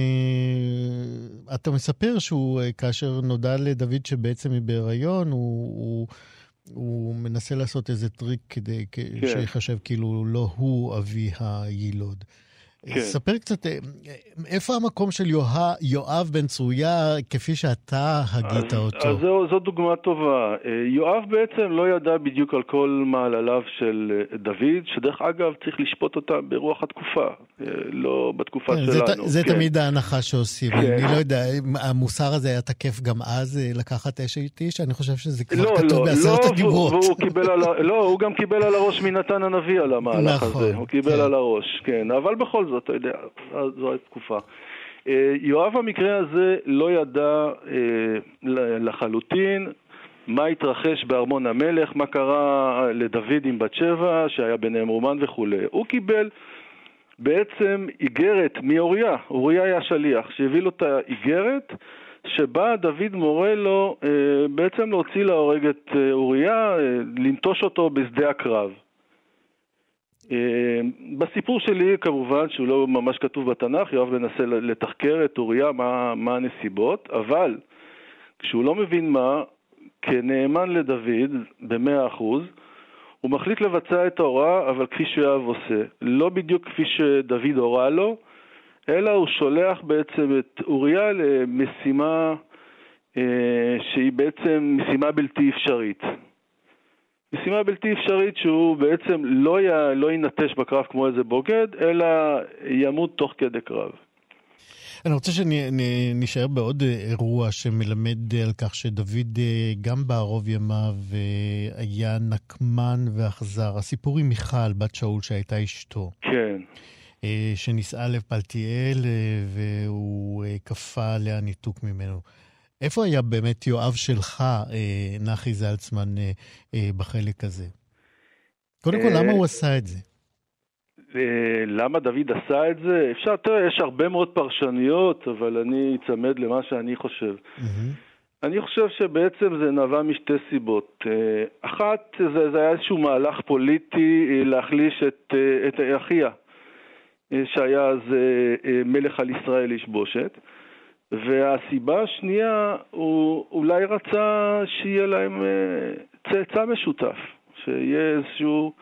אתה מספר שהוא, כאשר נודע לדוד שבעצם היא בהיריון, הוא, הוא, הוא מנסה לעשות איזה טריק כדי כן. שיחשב כאילו לא הוא אבי היילוד. כן. ספר קצת, אה, איפה המקום של יואב, יואב בן צרויה כפי שאתה הגית אז, אותו? אז זו, זו דוגמה טובה. אה, יואב בעצם לא ידע בדיוק על כל מעלליו של אה, דוד, שדרך אגב צריך לשפוט אותה ברוח התקופה, לא בתקופה כן, שלנו. זה, זה כן. תמיד ההנחה שעושים. כן. אני לא יודע, המוסר הזה היה תקף גם אז, לקחת אש איתי, שאני חושב שזה כבר לא, כתוב לא, בעשרת לא, הדיברות. *laughs* לא, הוא גם קיבל על הראש מנתן הנביא על המהלך נכון, הזה. הוא קיבל כן. על הראש, כן. אבל בכל זאת, אתה יודע, זו התקופה. אה, יואב במקרה הזה לא ידע אה, לחלוטין מה התרחש בארמון המלך, מה קרה לדוד עם בת שבע, שהיה ביניהם רומן וכולי. הוא קיבל בעצם איגרת מאוריה, אוריה היה שליח, שהביא לו את האיגרת שבה דוד מורה לו אה, בעצם להוציא להורג את אוריה, לנטוש אותו בשדה הקרב. אה, בסיפור שלי, כמובן, שהוא לא ממש כתוב בתנ"ך, יואב מנסה לתחקר את אוריה, מה, מה הנסיבות, אבל כשהוא לא מבין מה, כנאמן לדוד, במאה אחוז, הוא מחליט לבצע את ההוראה, אבל כפי שיואב עושה. לא בדיוק כפי שדוד הורה לו, אלא הוא שולח בעצם את אוריה למשימה אה, שהיא בעצם משימה בלתי אפשרית. משימה בלתי אפשרית שהוא בעצם לא, י... לא ינטש בקרב כמו איזה בוגד, אלא ימות תוך כדי קרב. אני רוצה שנשאר בעוד אירוע שמלמד על כך שדוד אה, גם בערוב ימיו אה, היה נקמן ואכזר. הסיפור עם מיכל, בת שאול שהייתה אשתו. כן. אה, שנישאה לפלטיאל והוא כפה עליה ניתוק ממנו. איפה היה באמת יואב שלך, אה, נחי זלצמן, אה, אה, בחלק הזה? קודם כל, למה הוא עשה את זה? למה דוד עשה את זה? אפשר, תראה, יש הרבה מאוד פרשנויות, אבל אני אצמד למה שאני חושב. אני חושב שבעצם זה נבע משתי סיבות. אחת, זה, זה היה איזשהו מהלך פוליטי להחליש את, את אחיה, שהיה אז מלך על ישראל איש בושת. והסיבה השנייה, הוא אולי רצה שיהיה להם אה, צאצא משותף, שיהיה איזשהו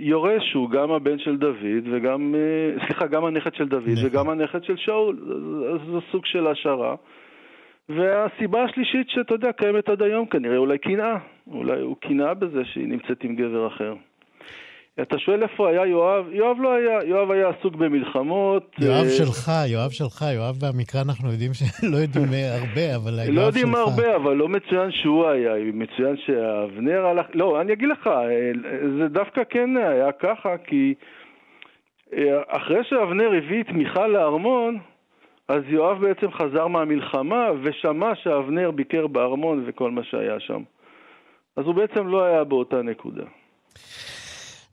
יורש שהוא גם הבן של דוד וגם, אה, סליחה, גם הנכד של דוד נכון. וגם הנכד של שאול, אז זה סוג של השערה. והסיבה השלישית שאתה יודע, קיימת עד היום כנראה אולי קנאה, אולי הוא קנאה בזה שהיא נמצאת עם גבר אחר. אתה שואל איפה היה יואב? יואב לא היה, יואב היה עסוק במלחמות. יואב uh... שלך, יואב שלך, יואב במקרה אנחנו יודעים *laughs* שלא יודעים הרבה, אבל יואב שלך. לא יודעים הרבה, אבל לא מצוין שהוא היה, מצוין שאבנר הלך, לא, אני אגיד לך, אה, זה דווקא כן היה ככה, כי אה, אחרי שאבנר הביא את מיכל לארמון, אז יואב בעצם חזר מהמלחמה ושמע שאבנר ביקר בארמון וכל מה שהיה שם. אז הוא בעצם לא היה באותה נקודה.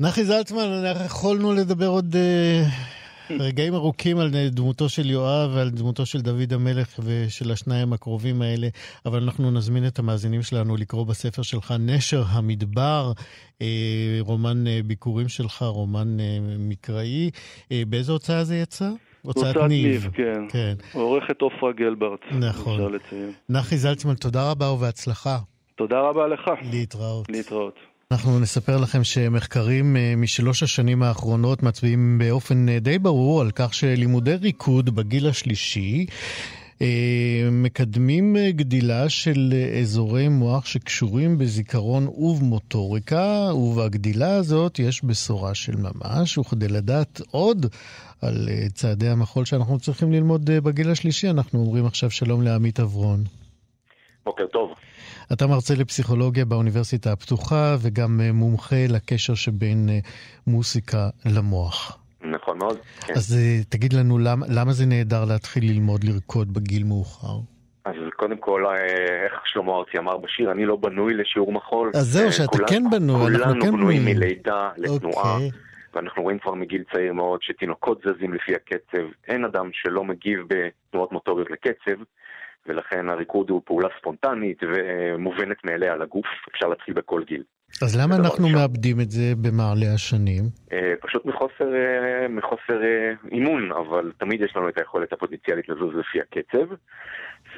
נחי זלצמן, אנחנו יכולנו לדבר עוד uh, רגעים ארוכים על דמותו של יואב ועל דמותו של דוד המלך ושל השניים הקרובים האלה, אבל אנחנו נזמין את המאזינים שלנו לקרוא בספר שלך, נשר המדבר, uh, רומן uh, ביקורים שלך, רומן מקראי. באיזה הוצאה זה יצא? הוצאת ניב. ניב, כן. כן. עורכת עופרה גלברט. נכון. נחי זלצמן, תודה רבה ובהצלחה. תודה רבה לך. להתראות. להתראות. אנחנו נספר לכם שמחקרים אה, משלוש השנים האחרונות מצביעים באופן אה, די ברור על כך שלימודי ריקוד בגיל השלישי אה, מקדמים גדילה של אזורי מוח שקשורים בזיכרון ובמוטוריקה, ובגדילה הזאת יש בשורה של ממש, וכדי לדעת עוד על צעדי המחול שאנחנו צריכים ללמוד בגיל השלישי, אנחנו אומרים עכשיו שלום לעמית אברון. בוקר טוב. אתה מרצה לפסיכולוגיה באוניברסיטה הפתוחה וגם מומחה לקשר שבין מוסיקה למוח. נכון מאוד, כן. אז תגיד לנו, למה, למה זה נהדר להתחיל ללמוד לרקוד בגיל מאוחר? אז קודם כל, אה, איך שלמה ארצי אמר בשיר, אני לא בנוי לשיעור מחול. אז זהו, אה, שאתה כולן, כן בנוי, אנחנו כן בנויים. כולנו בנויים מלידה לתנועה. אוקיי. ואנחנו רואים כבר מגיל צעיר מאוד שתינוקות זזים לפי הקצב. אין אדם שלא מגיב בתנועות מוטוריות לקצב, ולכן הריקוד הוא פעולה ספונטנית ומובנת מאליה לגוף. אפשר להתחיל בכל גיל. אז למה אנחנו שם. מאבדים את זה במעלה השנים? אה, פשוט מחוסר, אה, מחוסר אה, אימון, אבל תמיד יש לנו את היכולת הפוטנציאלית לזוז לפי הקצב,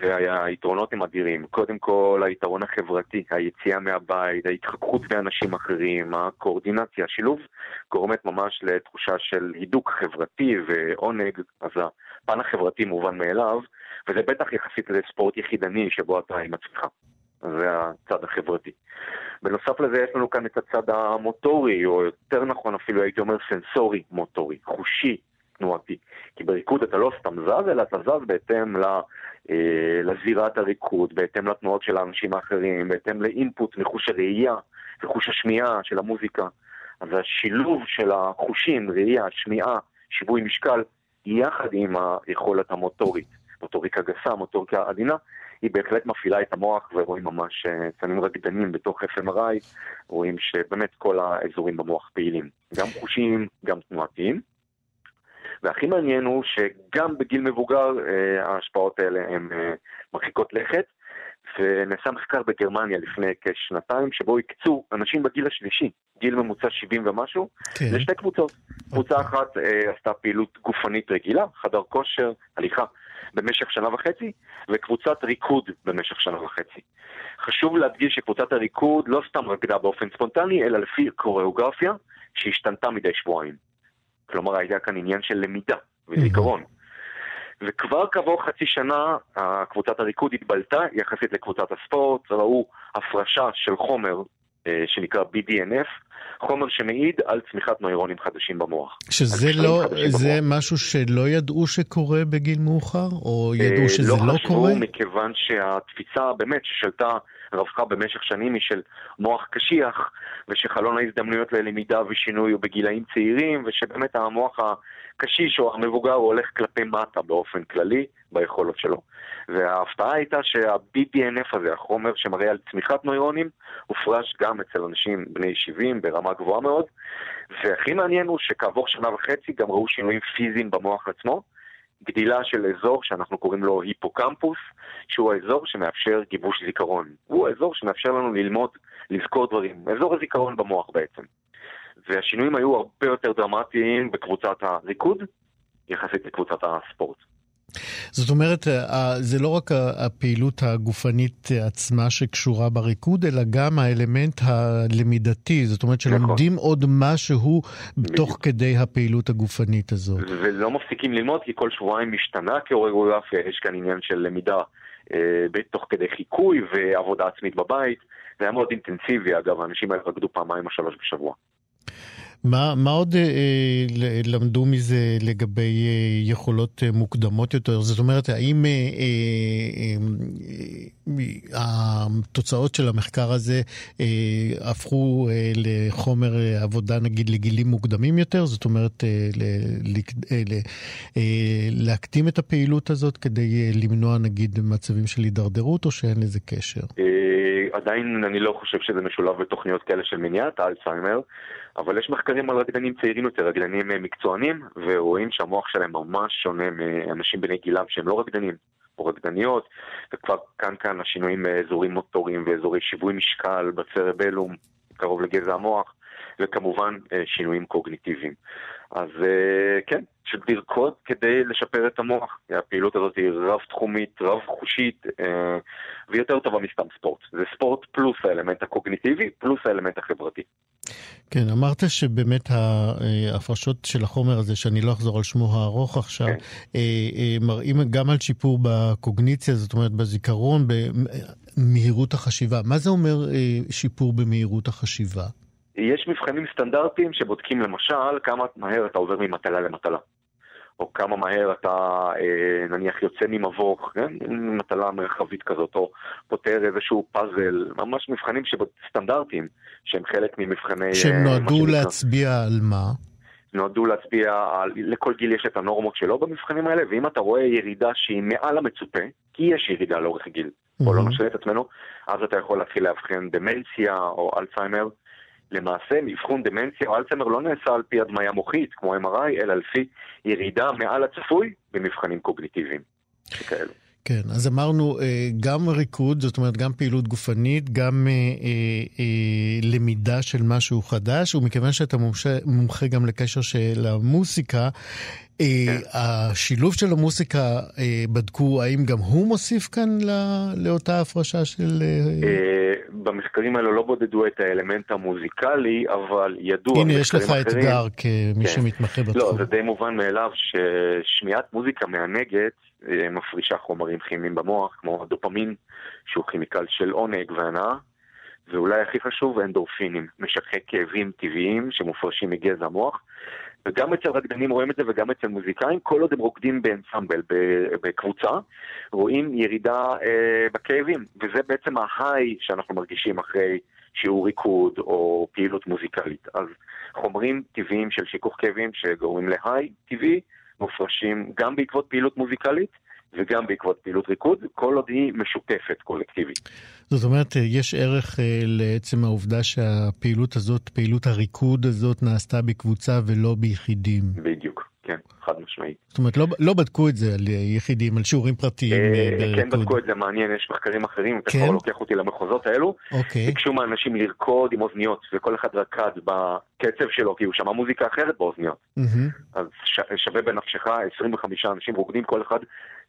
והיתרונות הם אדירים. קודם כל, היתרון החברתי, היציאה מהבית, ההתחככות באנשים אחרים, הקואורדינציה, השילוב גורמת ממש לתחושה של הידוק חברתי ועונג, אז הפן החברתי מובן מאליו, וזה בטח יחסית לספורט יחידני שבו אתה עם עצמך. זה הצד החברתי. בנוסף לזה יש לנו כאן את הצד המוטורי, או יותר נכון אפילו הייתי אומר סנסורי מוטורי, חושי תנועתי. כי בריקוד אתה לא סתם זז, אלא אתה זז בהתאם ל, אה, לזירת הריקוד, בהתאם לתנועות של האנשים האחרים, בהתאם לאינפוט מחוש הראייה וחוש השמיעה של המוזיקה. אז השילוב של החושים, ראייה, שמיעה, שיווי משקל, יחד עם היכולת המוטורית, מוטוריקה גסה, מוטוריקה עדינה, היא בהחלט מפעילה את המוח ורואים ממש סמים אה, רקדנים בתוך FMRI, רואים שבאמת כל האזורים במוח פעילים, גם חושיים, גם תנועתיים. והכי מעניין הוא שגם בגיל מבוגר אה, ההשפעות האלה הן אה, מרחיקות לכת, ונעשה מחקר בגרמניה לפני כשנתיים, שבו הקצו אנשים בגיל השלישי, גיל ממוצע 70 ומשהו, כן. לשתי קבוצות. קבוצה אחת אה, עשתה פעילות גופנית רגילה, חדר כושר, הליכה, במשך שנה וחצי, וקבוצת ריקוד במשך שנה וחצי. חשוב להדגיש שקבוצת הריקוד לא סתם רקדה באופן ספונטני, אלא לפי קוריאוגרפיה שהשתנתה מדי שבועיים. כלומר, היה כאן עניין של למידה וזיכרון. וכבר כעבור חצי שנה, קבוצת הריקוד התבלטה יחסית לקבוצת הספורט, ראו הפרשה של חומר שנקרא BDNF, חומר שמעיד על צמיחת נוירונים חדשים במוח. שזה לא, זה במוח. משהו שלא ידעו שקורה בגיל מאוחר? או ידעו אה, שזה לא, לא קורה? לא חשבו, מכיוון שהתפיסה באמת ששלטה, רווחה במשך שנים היא של מוח קשיח, ושחלון ההזדמנויות ללמידה ושינוי הוא בגילאים צעירים, ושבאמת המוח הקשיש או המבוגר הולך כלפי מטה באופן כללי ביכולות שלו. וההפתעה הייתה שה-BDNF הזה, החומר שמראה על צמיחת נוירונים, הופרש גם אצל אנשים בני 70 ברמה גבוהה מאוד, והכי מעניין הוא שכעבור שנה וחצי גם ראו שינויים פיזיים במוח עצמו, גדילה של אזור שאנחנו קוראים לו היפוקמפוס, שהוא האזור שמאפשר גיבוש זיכרון. הוא האזור שמאפשר לנו ללמוד, לזכור דברים, אזור הזיכרון במוח בעצם. והשינויים היו הרבה יותר דרמטיים בקבוצת הריקוד, יחסית לקבוצת הספורט. זאת אומרת, אה, זה לא רק הפעילות הגופנית עצמה שקשורה בריקוד, אלא גם האלמנט הלמידתי. זאת אומרת שלומדים נכון. עוד משהו תוך כדי הפעילות הגופנית הזאת. ולא מפסיקים ללמוד, כי כל שבועיים משתנה כאוריגרפיה, יש כאן עניין של למידה אה, תוך כדי חיקוי ועבודה עצמית בבית. זה היה מאוד אינטנסיבי, אגב, האנשים האלה רקדו פעמיים או שלוש בשבוע. מה, מה עוד אה, למדו מזה לגבי אה, יכולות אה, מוקדמות יותר? זאת אומרת, האם אה, אה, אה, התוצאות של המחקר הזה אה, הפכו אה, לחומר אה, עבודה, נגיד, לגילים מוקדמים יותר? זאת אומרת, אה, ל, ל, אה, אה, להקטים את הפעילות הזאת כדי אה, למנוע, נגיד, מצבים של הידרדרות, או שאין לזה קשר? אה, עדיין אני לא חושב שזה משולב בתוכניות כאלה של מניעת האלצהיימר. אבל יש מחקרים על רקדנים צעירים יותר, רקדנים אה, מקצוענים, ורואים שהמוח שלהם ממש שונה מאנשים בני גילם שהם לא רקדנים. או רקדניות, וכבר כאן כאן השינויים באזורים מוטוריים ואזורי שיווי משקל בצרבלום, קרוב לגזע המוח, וכמובן אה, שינויים קוגניטיביים. אז אה, כן, של לרקוד כדי לשפר את המוח. הפעילות הזאת היא רב-תחומית, רב-חושית, ויותר טובה מסתם ספורט. זה ספורט פלוס האלמנט הקוגניטיבי, פלוס האלמנט החברתי. כן, אמרת שבאמת ההפרשות של החומר הזה, שאני לא אחזור על שמו הארוך עכשיו, כן. אה, אה, מראים גם על שיפור בקוגניציה, זאת אומרת בזיכרון, במהירות החשיבה. מה זה אומר אה, שיפור במהירות החשיבה? יש מבחנים סטנדרטיים שבודקים למשל כמה מהר אתה עובר ממטלה למטלה. או כמה מהר אתה אה, נניח יוצא ממבוך, כן? מטלה מרחבית כזאת, או פותר איזשהו פאזל, ממש מבחנים סטנדרטיים, שהם חלק ממבחני... שהם אה, נועדו להצביע על מה? נועדו להצביע, על, לכל גיל יש את הנורמות שלו במבחנים האלה, ואם אתה רואה ירידה שהיא מעל המצופה, כי יש ירידה לאורך גיל, mm-hmm. או לא נשאיר את עצמנו, אז אתה יכול להתחיל לאבחן דמנציה או אלצהיימר. למעשה, אבחון דמנציה או אלצהיימר לא נעשה על פי הדמיה מוחית, כמו MRI, אלא לפי ירידה מעל הצפוי במבחנים קוגניטיביים שכאלו. כן, אז אמרנו אה, גם ריקוד, זאת אומרת גם פעילות גופנית, גם אה, אה, למידה של משהו חדש, ומכיוון שאתה מומחה, מומחה גם לקשר של המוסיקה, כן. השילוב של המוסיקה, בדקו האם גם הוא מוסיף כאן לאותה הפרשה של... במחקרים האלו לא בודדו את האלמנט המוזיקלי, אבל ידוע... הנה, יש לך אתגר כמי כן. שמתמחה בתחום. לא, זה די מובן מאליו ששמיעת מוזיקה מהנגד אה, מפרישה חומרים כימיים במוח, כמו דופמין, שהוא כימיקל של עונג והנאה, ואולי הכי חשוב, אנדורפינים, משככי כאבים טבעיים שמופרשים מגזע המוח. וגם אצל רקדנים רואים את זה וגם אצל מוזיקאים, כל עוד הם רוקדים באנסמבל, בקבוצה, רואים ירידה אה, בכאבים, וזה בעצם ההיי שאנחנו מרגישים אחרי שיעור ריקוד או פעילות מוזיקלית. אז חומרים טבעיים של שיכוך כאבים שגורמים להיי טבעי, מופרשים גם בעקבות פעילות מוזיקלית וגם בעקבות פעילות ריקוד, כל עוד היא משותפת קולקטיבית. זאת אומרת, יש ערך אה, לעצם העובדה שהפעילות הזאת, פעילות הריקוד הזאת, נעשתה בקבוצה ולא ביחידים. בדיוק. חד משמעית. זאת אומרת, לא, לא בדקו את זה על יחידים, על שיעורים פרטיים אה, אה בריקוד. כן בדקו את זה, מעניין, יש מחקרים אחרים, אתה כן? כבר לוקח אותי למחוזות האלו. אוקיי. ביקשו מאנשים לרקוד עם אוזניות, וכל אחד רקד בקצב שלו, כי הוא שמע מוזיקה אחרת באוזניות. אז ש, שווה בנפשך 25 אנשים רוקדים כל אחד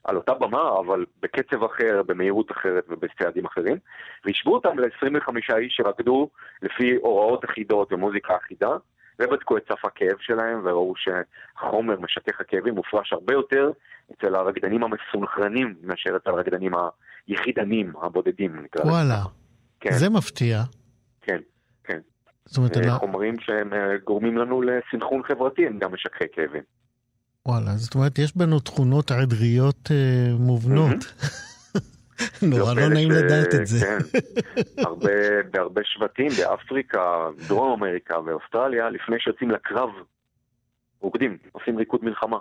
על אותה במה, אבל בקצב אחר, במהירות אחרת ובצעדים אחרים. והשוו אותם ל-25 איש שרקדו לפי הוראות אחידות ומוזיקה אחידה. ובדקו את סף הכאב שלהם וראו שהחומר משכך הכאבים מופרש הרבה יותר אצל הרקדנים המסונכרנים מאשר אצל הרקדנים היחידנים, הבודדים. וואלה, כן. זה מפתיע. כן, כן. זאת אומרת, אני... חומרים שהם אה, גורמים לנו לסנכרון חברתי, הם גם משככי כאבים. וואלה, זאת אומרת, יש בנו תכונות עדריות אה, מובנות. *laughs* נורא לא נעים לדעת את זה. כן, *laughs* הרבה, בהרבה שבטים באפריקה, דרום אמריקה ואוסטרליה, לפני שיוצאים לקרב, רוקדים, עושים ריקוד מלחמה.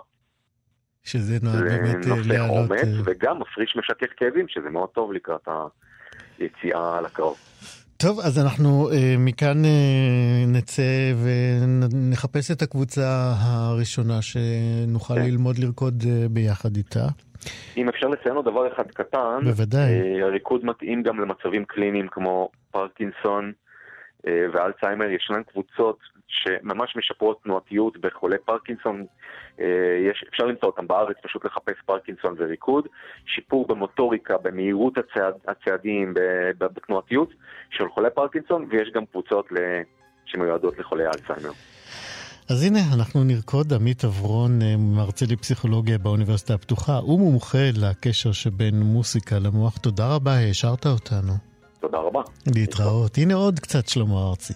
שזה נועד באמת אה, להעלות... אומץ, אה, וגם מפריש משכך כאבים, שזה מאוד טוב לקראת היציאה לקרב. טוב, אז אנחנו uh, מכאן uh, נצא ונחפש את הקבוצה הראשונה שנוכל כן. ללמוד לרקוד uh, ביחד איתה. אם אפשר לציין עוד דבר אחד קטן, בוודאי. Uh, הריקוד מתאים גם למצבים קליניים כמו פרקינסון uh, ואלצהיימר, ישנן קבוצות שממש משפרות תנועתיות בחולי פרקינסון, אה, יש, אפשר למצוא אותם בארץ, פשוט לחפש פרקינסון וריקוד, שיפור במוטוריקה, במהירות הצעד, הצעדים, בתנועתיות של חולי פרקינסון, ויש גם קבוצות שמיועדות לחולי אלצהיימר. אז הנה, אנחנו נרקוד עמית אברון, אה, מרצה לפסיכולוגיה באוניברסיטה הפתוחה. הוא מומחה לקשר שבין מוסיקה למוח. תודה רבה, העשרת אותנו. תודה רבה. להתראות. הנה עוד קצת שלמה ארצי.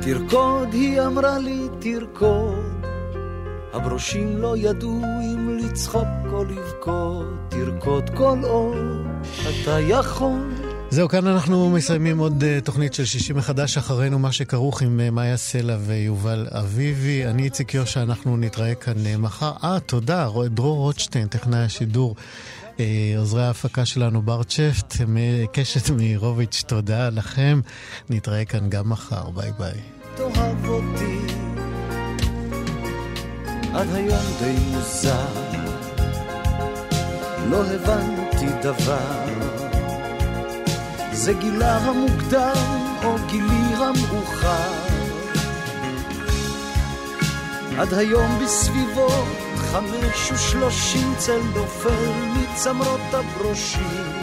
תרקוד, היא אמרה לי, תרקוד. הברושים לא ידעו אם לצחוק או לבכות, תרקוד כל עוד אתה יכול. זהו, כאן אנחנו מסיימים עוד uh, תוכנית של שישי מחדש אחרינו, מה שכרוך עם uh, מאיה סלע ויובל אביבי. אני איציק יושע, אנחנו נתראה כאן uh, מחר. אה, תודה, דרור רוטשטיין, טכנאי השידור. עוזרי ההפקה שלנו, בר צ'פט, קשת מאירוביץ', תודה לכם. נתראה כאן גם מחר, ביי ביי. עד היום די מוזר לא הבנתי דבר זה גילה המוקדם או גילי המאוחר. עד היום בסביבות חמש ושלושים צל נופל מצמרות הברושים